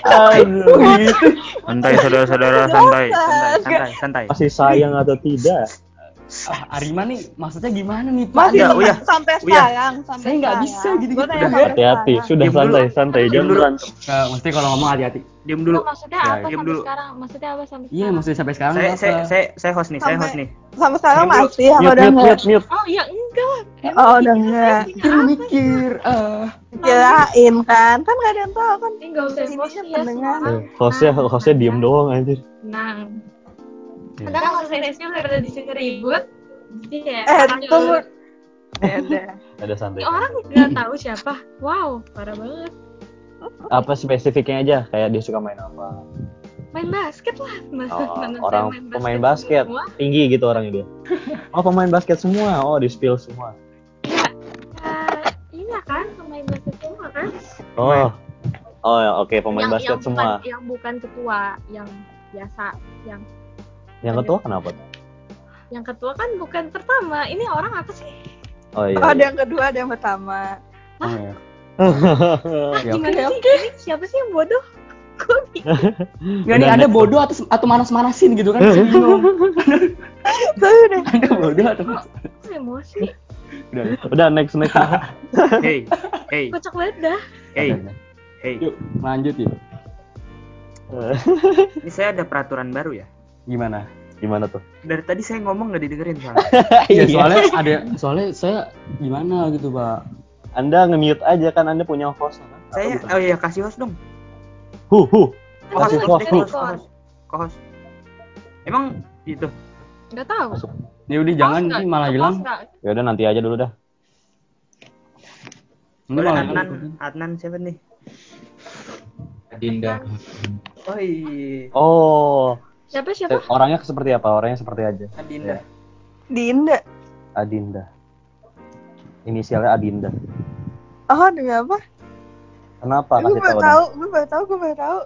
Aduh. begitu Santai saudara-saudara, santai, santai, santai, santai. Masih sayang atau tidak? Ah, Arima nih maksudnya gimana nih Pak? Masih Udah, udah. sampai Udah. sekarang, sampai Saya nggak bisa gitu-gitu. Gua tanya Udah, Hati-hati, sudah Diam dulu. santai, santai, Diam jangan dulu. berantem. Eh, mesti kalau ngomong hati-hati Diam dulu. Maksudnya Ya, apa diam sampai dulu. sekarang? Maksudnya apa sampai iya sekarang? maksudnya sampai sekarang Saya, saya, saya, saya host nih, saya host nih. Sampai sekarang masih apa udah mute, enggak? mute, mute. Oh ya enggak lah. Oh, udah enggak. mikir mikir eh Kirain kan, kan gak ada yang tahu kan. Ini enggak usah emosi kan ya pendengar. Eh, Hostnya, hostnya diem doang anjir. Tenang. Ya. Kadang kalau seriusnya daripada di sini ribut. Kayak Eh, tunggu. Ya udah. (laughs) Ada santai. Orang nggak tahu siapa. Wow, parah banget. Apa spesifiknya aja? Kayak dia suka main apa? Main basket lah. Mas, Oh, mana orang main pemain basket. semua. Tinggi gitu orangnya dia. (laughs) Oh pemain basket semua. Oh di spill semua. Eh, iya kan pemain basket semua kan? Oh. Oh ya, oke pemain yang, basket yang semua. Bukan, yang bukan ketua, yang biasa, yang Yang ketua kenapa? Yang ketua kan bukan pertama. Ini orang apa sih? Oh iya. Oh, ada yang kedua, ada yang pertama. oh, ya. Ah, Ya, gimana sih? Ini siapa sih yang bodoh? Gue. Nggak nih ada bodoh atau atau manas-manasin gitu kan ada bodoh atau manas emosi. udah Udah next next. (laughs) Hey, hey, Kocak banget dah. hey, Udah, udah. hey. yuk lanjut yuk Ini saya ada peraturan baru ya. gimana Gimana tuh? Dari tadi saya ngomong nggak didengerin soalnya. (laughs) ya soalnya ada soalnya saya gimana gitu pak Anda nge-mute aja kan Anda punya host kan? Saya, oh iya kasih host dong. Hu hu. Host, Kasih host, host, host. host, host, host. Emang itu Gak tahu. Masuk. ya udah jangan nanti malah hilang? Ya udah nanti aja dulu dah. Malah Adnan, hilang. Adnan siapa nih? Dinda. Oh iya, Oh, Siapa eh, siapa? orangnya seperti apa? Orangnya seperti aja. Adinda. Dinda. Adinda. Inisialnya Adinda. Oh, demi apa? Kenapa? Gue baru tahu. dong. gue baru tahu, gue baru tahu.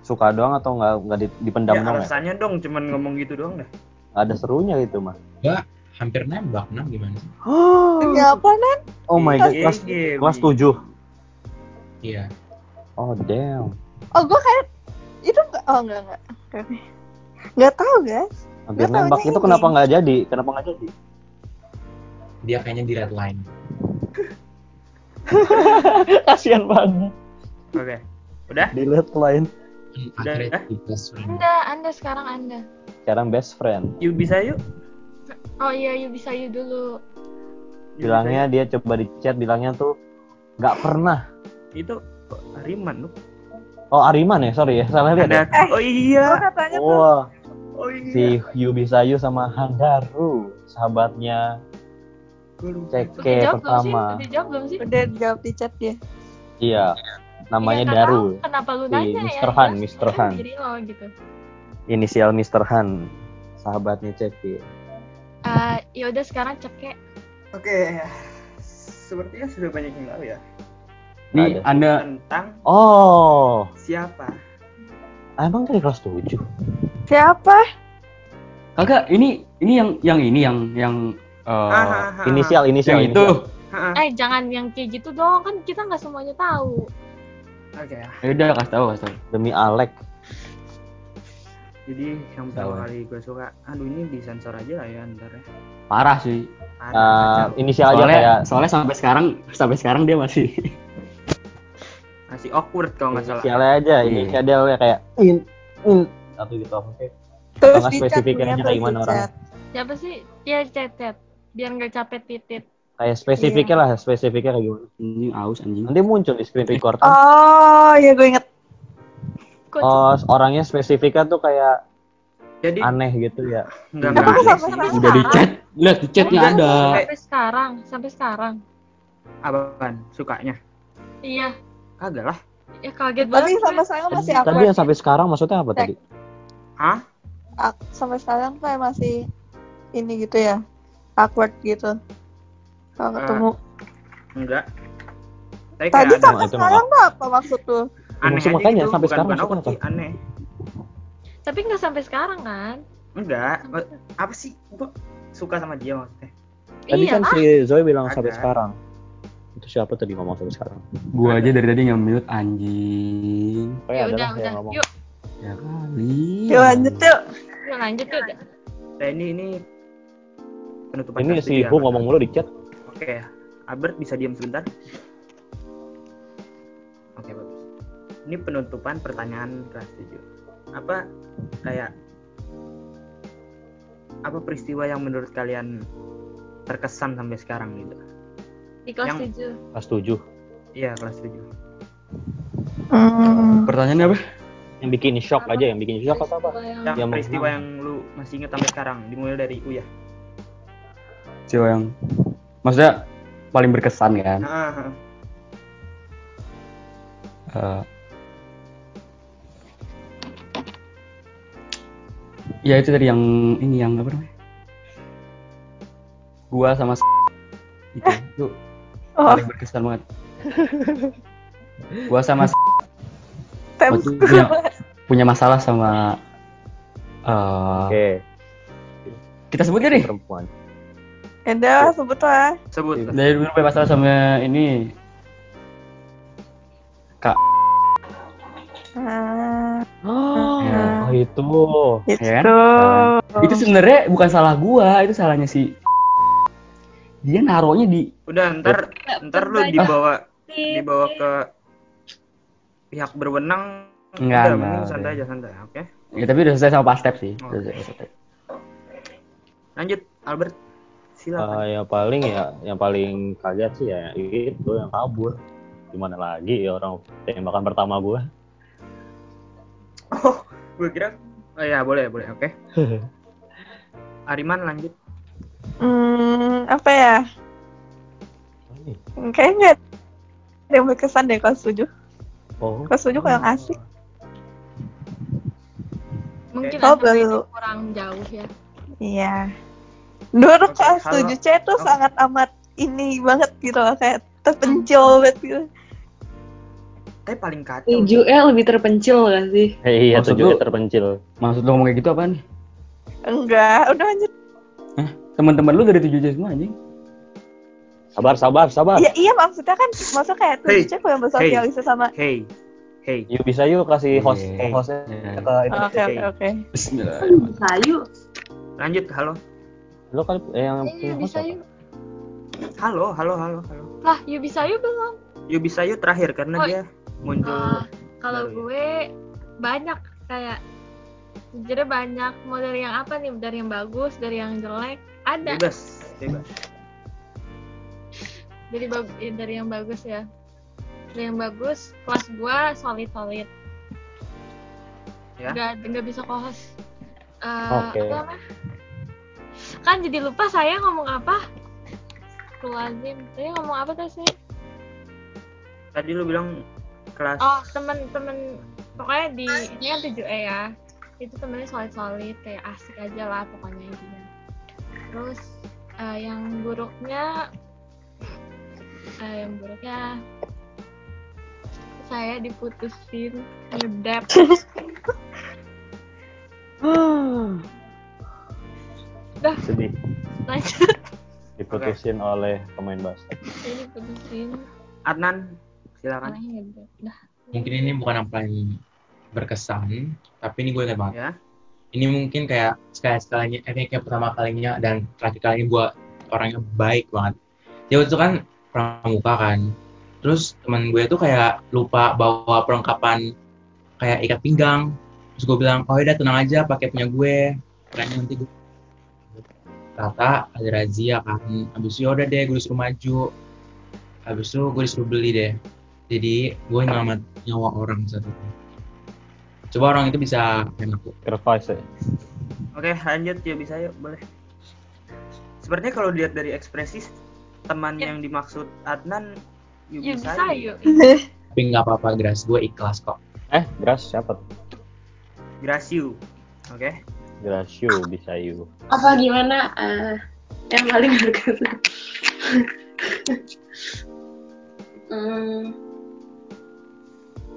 suka doang atau nggak nggak di- dipendam ya doang ya? alasannya dong cuman ngomong gitu doang dah Nggak ada serunya gitu mah Gua hampir nembak enam gimana sih? Demi apa, Nan? oh my god GG, kelas Bi. kelas tujuh Iya. oh damn Oh, gue kayak... Enggak... Oh, enggak, enggak. Enggak tahu, guys. hampir nembak itu ini. kenapa nggak jadi kenapa nggak jadi Dia kayaknya di red line. (laughs) kasian banget oke udah di late line Akhirnya Udah. friend. Anda, Anda sekarang Anda. sekarang best friend yuk bisa yuk Oh iya, yuk bisa yuk dulu. Bilangnya dia coba di chat bilangnya tuh nggak pernah itu lu oh Ariman ya sorry ya salah lihat ya ada oh iya katanya tuh... wah oh iya si Yubi Sayu sama Handaru sahabatnya ceke pertama Udah jawab belum sih? Udah jawab di chat dia. iya namanya nggak Daru Kenapa lu Si nanya Mr. ya? Han, Mr. sebenarnya Han. Diri lo gitu. inisial Mr. Han sahabatnya ceke Eh, ya udah sekarang cekek. oke sepertinya sudah banyak yang tahu ya Ada. Anda tentang oh siapa emang dari kelas 7 Siapa? kagak ini ini yang yang ini yang yang eh, Ah, ah, ah, inisial inisial yang itu. inisial. ah. Ah, Eh, jangan yang kayak gitu dong. Kan kita nggak semuanya tahu. oke ya Ya udah kasih tahu, kasih tahu. demi Alek jadi yang pertama Tahu. kali gue suka aduh ini disensor aja lah ya ntar ya Parah sih. Parah, Eh, kacau. inisial aja Soalnya kayak soalnya sampai sekarang sampai sekarang dia masih masih awkward kalau nggak salah inisialnya aja Iya. inisialnya kayak in in satu gitu oke Terus nggak di chat spesifikannya nih, kayak gimana orang? chat. Siapa sih? Ya chat-chat. Biar nggak capek titit. kayak spesifiknya lah spesifiknya kayak gimana anjing aus anjing. nanti muncul di screen record kan Oh, ya gue inget. Oh orangnya spesifiknya tuh kayak jadi aneh gitu ya nggak Emang nggak aneh sampai sih? Udah di chat, lihat di chatnya Enggak, ada. sampai- sampai sekarang, sampai sekarang. apaan sukanya Iya. Kagak lah Ya kaget Tapi banget. sampai sekarang masih tadi awkward. yang sampai sekarang maksudnya apa Cek. tadi hah sampai sekarang kayak masih ini gitu ya. Awkward gitu. Kalau Ah, ketemu. enggak tapi Tadi kayak ada sampai itu sekarang tuh apa maksud lu? aneh maksud aja makanya gitu sampai bukan sekarang bukan awkward aneh Tapi nggak sampai sekarang kan? enggak apa sih gua suka sama dia maksudnya tadi iya kan lah. si Zoe bilang sampai sekarang itu siapa tadi ngomong sampai sekarang Gua aja dari tadi nge-mute anjing. Pokoknya Ya ada udah, udah. yang ngomong Yuk, Ya kali. Yuk lanjut yuk. yuk lanjut yuk. nah ini ini penutupan ini si ya, Bu Pak? ngomong mulu di chat oke Albert bisa diam sebentar oke bagus ini penutupan pertanyaan kelas 7 apa kayak apa peristiwa yang menurut kalian terkesan sampai sekarang gitu Di kelas Yang- 7. kelas 7 iya kelas 7 Hmm. Pertanyaannya apa? yang bikin shock aja yang bikin shock atau apa Peristiwa yang- yang Yang peristiwa yang lu masih ingat sampai sekarang dimulai dari Uya Siapa yang maksudnya paling berkesan kan? ah, ah. Eh, ya itu tadi yang ini yang apa namanya? Gua sama itu itu Oh, paling berkesan banget. Gua sama (laughs) waktu punya, (laughs) punya masalah sama eh oke kita sebut gak nih? perempuan Udah, sebut lah. sebut lah. Dari dulu punya masalah sama ini Ah, oh, Ya. oh itu itu. Ya itu sebenarnya bukan salah gua, itu salahnya si dia naruhnya di udah ntar ntar lu dibawa Tit, dibawa ke pihak berwenang. Enggak, udah enggak, santai aja santai oke? Ya tapi udah selesai sama pas step sih. Oh. Udah selesai, lanjut Albert. Silakan. Eh, yang paling ya yang paling kaget sih ya itu yang kabur. Gimana lagi ya orang tembakan pertama gue oh gue kira oh ya boleh boleh oke. (laughs) Ariman lanjut Hmm, apa ya? Kayaknya nggak ada yang berkesan deh kelas 7. oh Kelas 7 kok yang asik. Mungkin Oh, beda baru. kurang jauh ya. Iya. Dulu kelas halo. 7 C tuh Oke. sangat amat ini banget gitu loh, kayak terpencil banget gitu. tapi paling kacau 7E lebih terpencil gak sih? Eh, iya Maksud tujuh lu- terpencil. Maksud lu ngomong kayak gitu apaan? Enggak, udah lanjut. Teman-teman lu dari 7 semua anjing. Sabar, sabar, sabar. Iya, iya maksudnya kan maksudnya kayak tuh Hey. cek yang bersosialisasi sama hey hey Yuk bisa yuk kasih host Iya. hostnya Iya. ke. Oke, oke, oke. Bisa yuk. lanjut halo Lo kan eh, yang Eh, punya yuk host bisa apa? yuk. halo halo halo halo Lah, yuk bisa yuk belum? yuk bisa yuk terakhir karena Oh, dia muncul Ah, kalau baru ya. gue banyak kayak jadi banyak dari yang apa nih dari yang bagus dari yang jelek ada. Bebas bebas. Dari ya, dari yang bagus ya. Dari yang bagus kelas gua solid solid. Ya. nggak nggak bisa kohos Eh, Oke. apa namanya? kan jadi lupa saya ngomong apa. Lazim tadi ngomong apa tadi tadi lu bilang kelas. Oh temen-temen pokoknya di ini kan 7E ya. Itu temennya solid solid kayak asik aja lah pokoknya intinya terus eh, yang buruknya eh, yang buruknya saya diputusin ngedep (laughs) dah. Sedih. Lanjut. Diputusin oleh pemain basket. saya diputusin. Adnan silakan. Mungkin ini bukan yang paling berkesan, tapi ini gue ingat banget. ya Ini mungkin kayak sekali sekalinya, eh, kayak pertama kalinya dan terakhir kalinya gue orangnya baik banget. Dia waktu itu kan pramuka kan. Terus teman gue tuh kayak lupa bawa perlengkapan kayak ikat pinggang. Terus gue bilang, oh udah tenang aja pakai punya gue. Kayaknya nanti gue Ternyata ada razia kan. Habis itu yaudah deh gue disuruh maju. Habis itu gue disuruh beli deh. Jadi gue nyelamat nyawa orang satu. Coba orang itu bisa. Sacrifice ya. oke lanjut yuk bisa yuk boleh sepertinya kalau dilihat dari ekspresi teman Ya. yang dimaksud Adnan yuk yuk bisa, bisa yuk. (laughs) Tapi nggak apa-apa, Gras. Gue ikhlas kok. Eh, Gras siapa? tuh? Grasiu oke Grasio bisa yuk. Apa gimana? eh, yang paling berkesan. (laughs) hmm,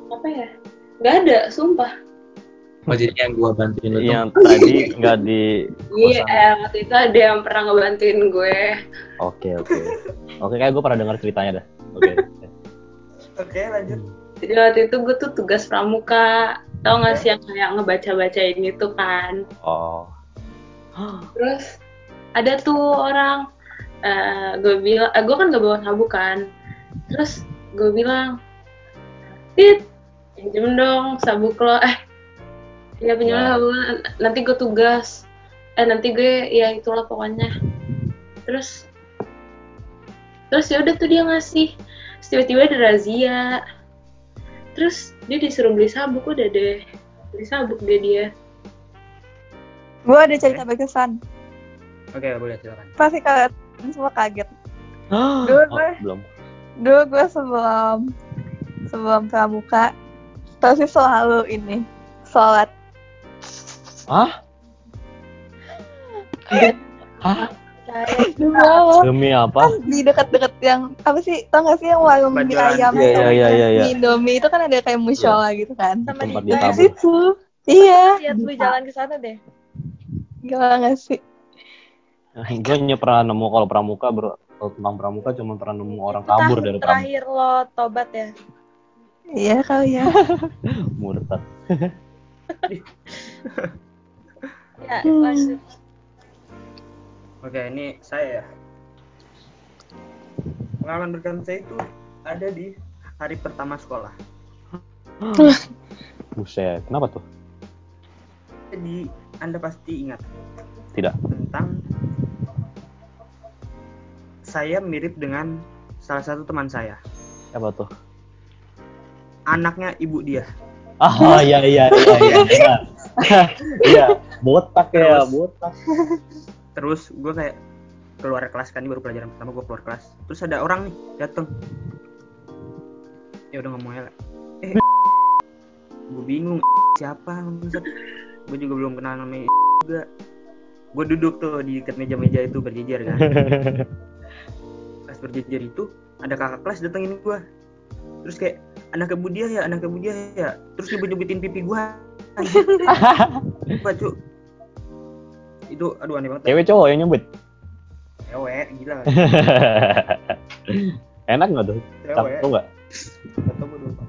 apa ya? Gak ada, sumpah. Oh, jadi yang gue bantuin lu tuh Yang tadi nggak di Iya, eh, waktu itu ada yang pernah ngebantuin gue. Oke, oke. Oke, kayak gue pernah dengar ceritanya dah. Oke. oke lanjut Jadi waktu itu gue tuh tugas pramuka. Tau gak sih yang kayak ngebaca-bacain itu kan. Oh. Terus ada tuh orang, eh gue bilang, eh, gue kan gak bawa sabuk kan. Terus gue bilang, Tit, pinjem dong sabuk lo. Eh, ya pinjem Ya. sabuk lo. Nanti gue tugas. Eh, nanti gue, ya itulah pokoknya. Terus, terus ya udah tuh dia ngasih. Tiba-tiba ada razia. Terus dia disuruh beli sabuk, udah deh. Beli sabuk deh dia. Gue ada cerita berkesan. oke boleh silakan Pasti kalian semua kaget. (gasps) oh, Dulu gue, belum. dulu gue sebelum sebelum pramuka pasti selalu ini sholat. Hah? Hah? Dulu Demi apa? kan di dekat-dekat yang apa sih tau gak sih yang warung mie ayam Iya, iya, iya, iya, iya. mie Indomie itu kan ada kayak musyola gitu kan? Sama Tempat di di situ. Iya. Lihat lu jalan ke sana deh. Gila gak sih. Gue hanya pernah nemu kalau pramuka ber kalau tentang pramuka cuma pernah nemu orang kabur dari pramuka. terakhir lo tobat ya iya kali ya (laughs) murtad (laughs) ya Hmm. lanjut Oke, ini saya ya. Pengalaman berkesan saya itu ada di hari pertama sekolah. buset kenapa tuh Jadi Anda pasti ingat tidak tentang saya mirip dengan salah satu teman saya. siapa tuh Anaknya ibu dia. ah iya iya iya iya (laughs) iya iya botak ya Terus. botak Terus gue kayak keluar kelas kan ini baru pelajaran pertama gue keluar kelas. Terus ada orang nih dateng. Ya udah ngomongnya lah. Eh, (laughs) gue bingung (laughs) siapa gue juga belum kenal namanya juga gue duduk tuh di dekat meja-meja itu berjejer kan pas berjejer itu ada kakak kelas datengin gue terus kayak anak ibu dia ya anak ibu dia ya. Terus nyebut nyebutin pipi gua. (laughs) Apa, Cuk? itu aduh aneh banget. Cewek cowok yang nyebut? Cewek gila. (laughs) Enak nggak tuh? Cewek. Nggak? Tau lupa.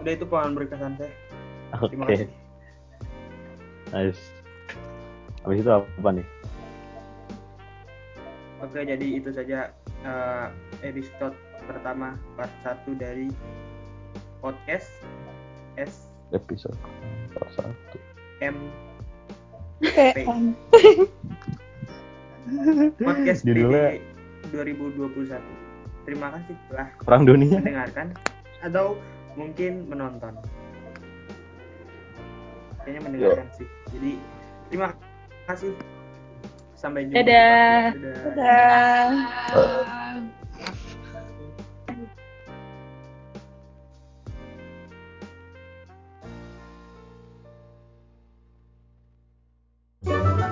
udah itu pengalaman berkesan saya oke. kasih. Nice. Habis itu apa nih? Oke, jadi itu saja eh, episode pertama part 1 dari podcast episode satu SM Kayak (laughs) podcast Judulnya- PD 2021. Terima kasih telah perang dunia mendengarkan atau mungkin menonton. Kayaknya mendengarkan sih. Jadi terima kasih. Sampai jumpa. di Dadah. podcast. Dadah. Dadah.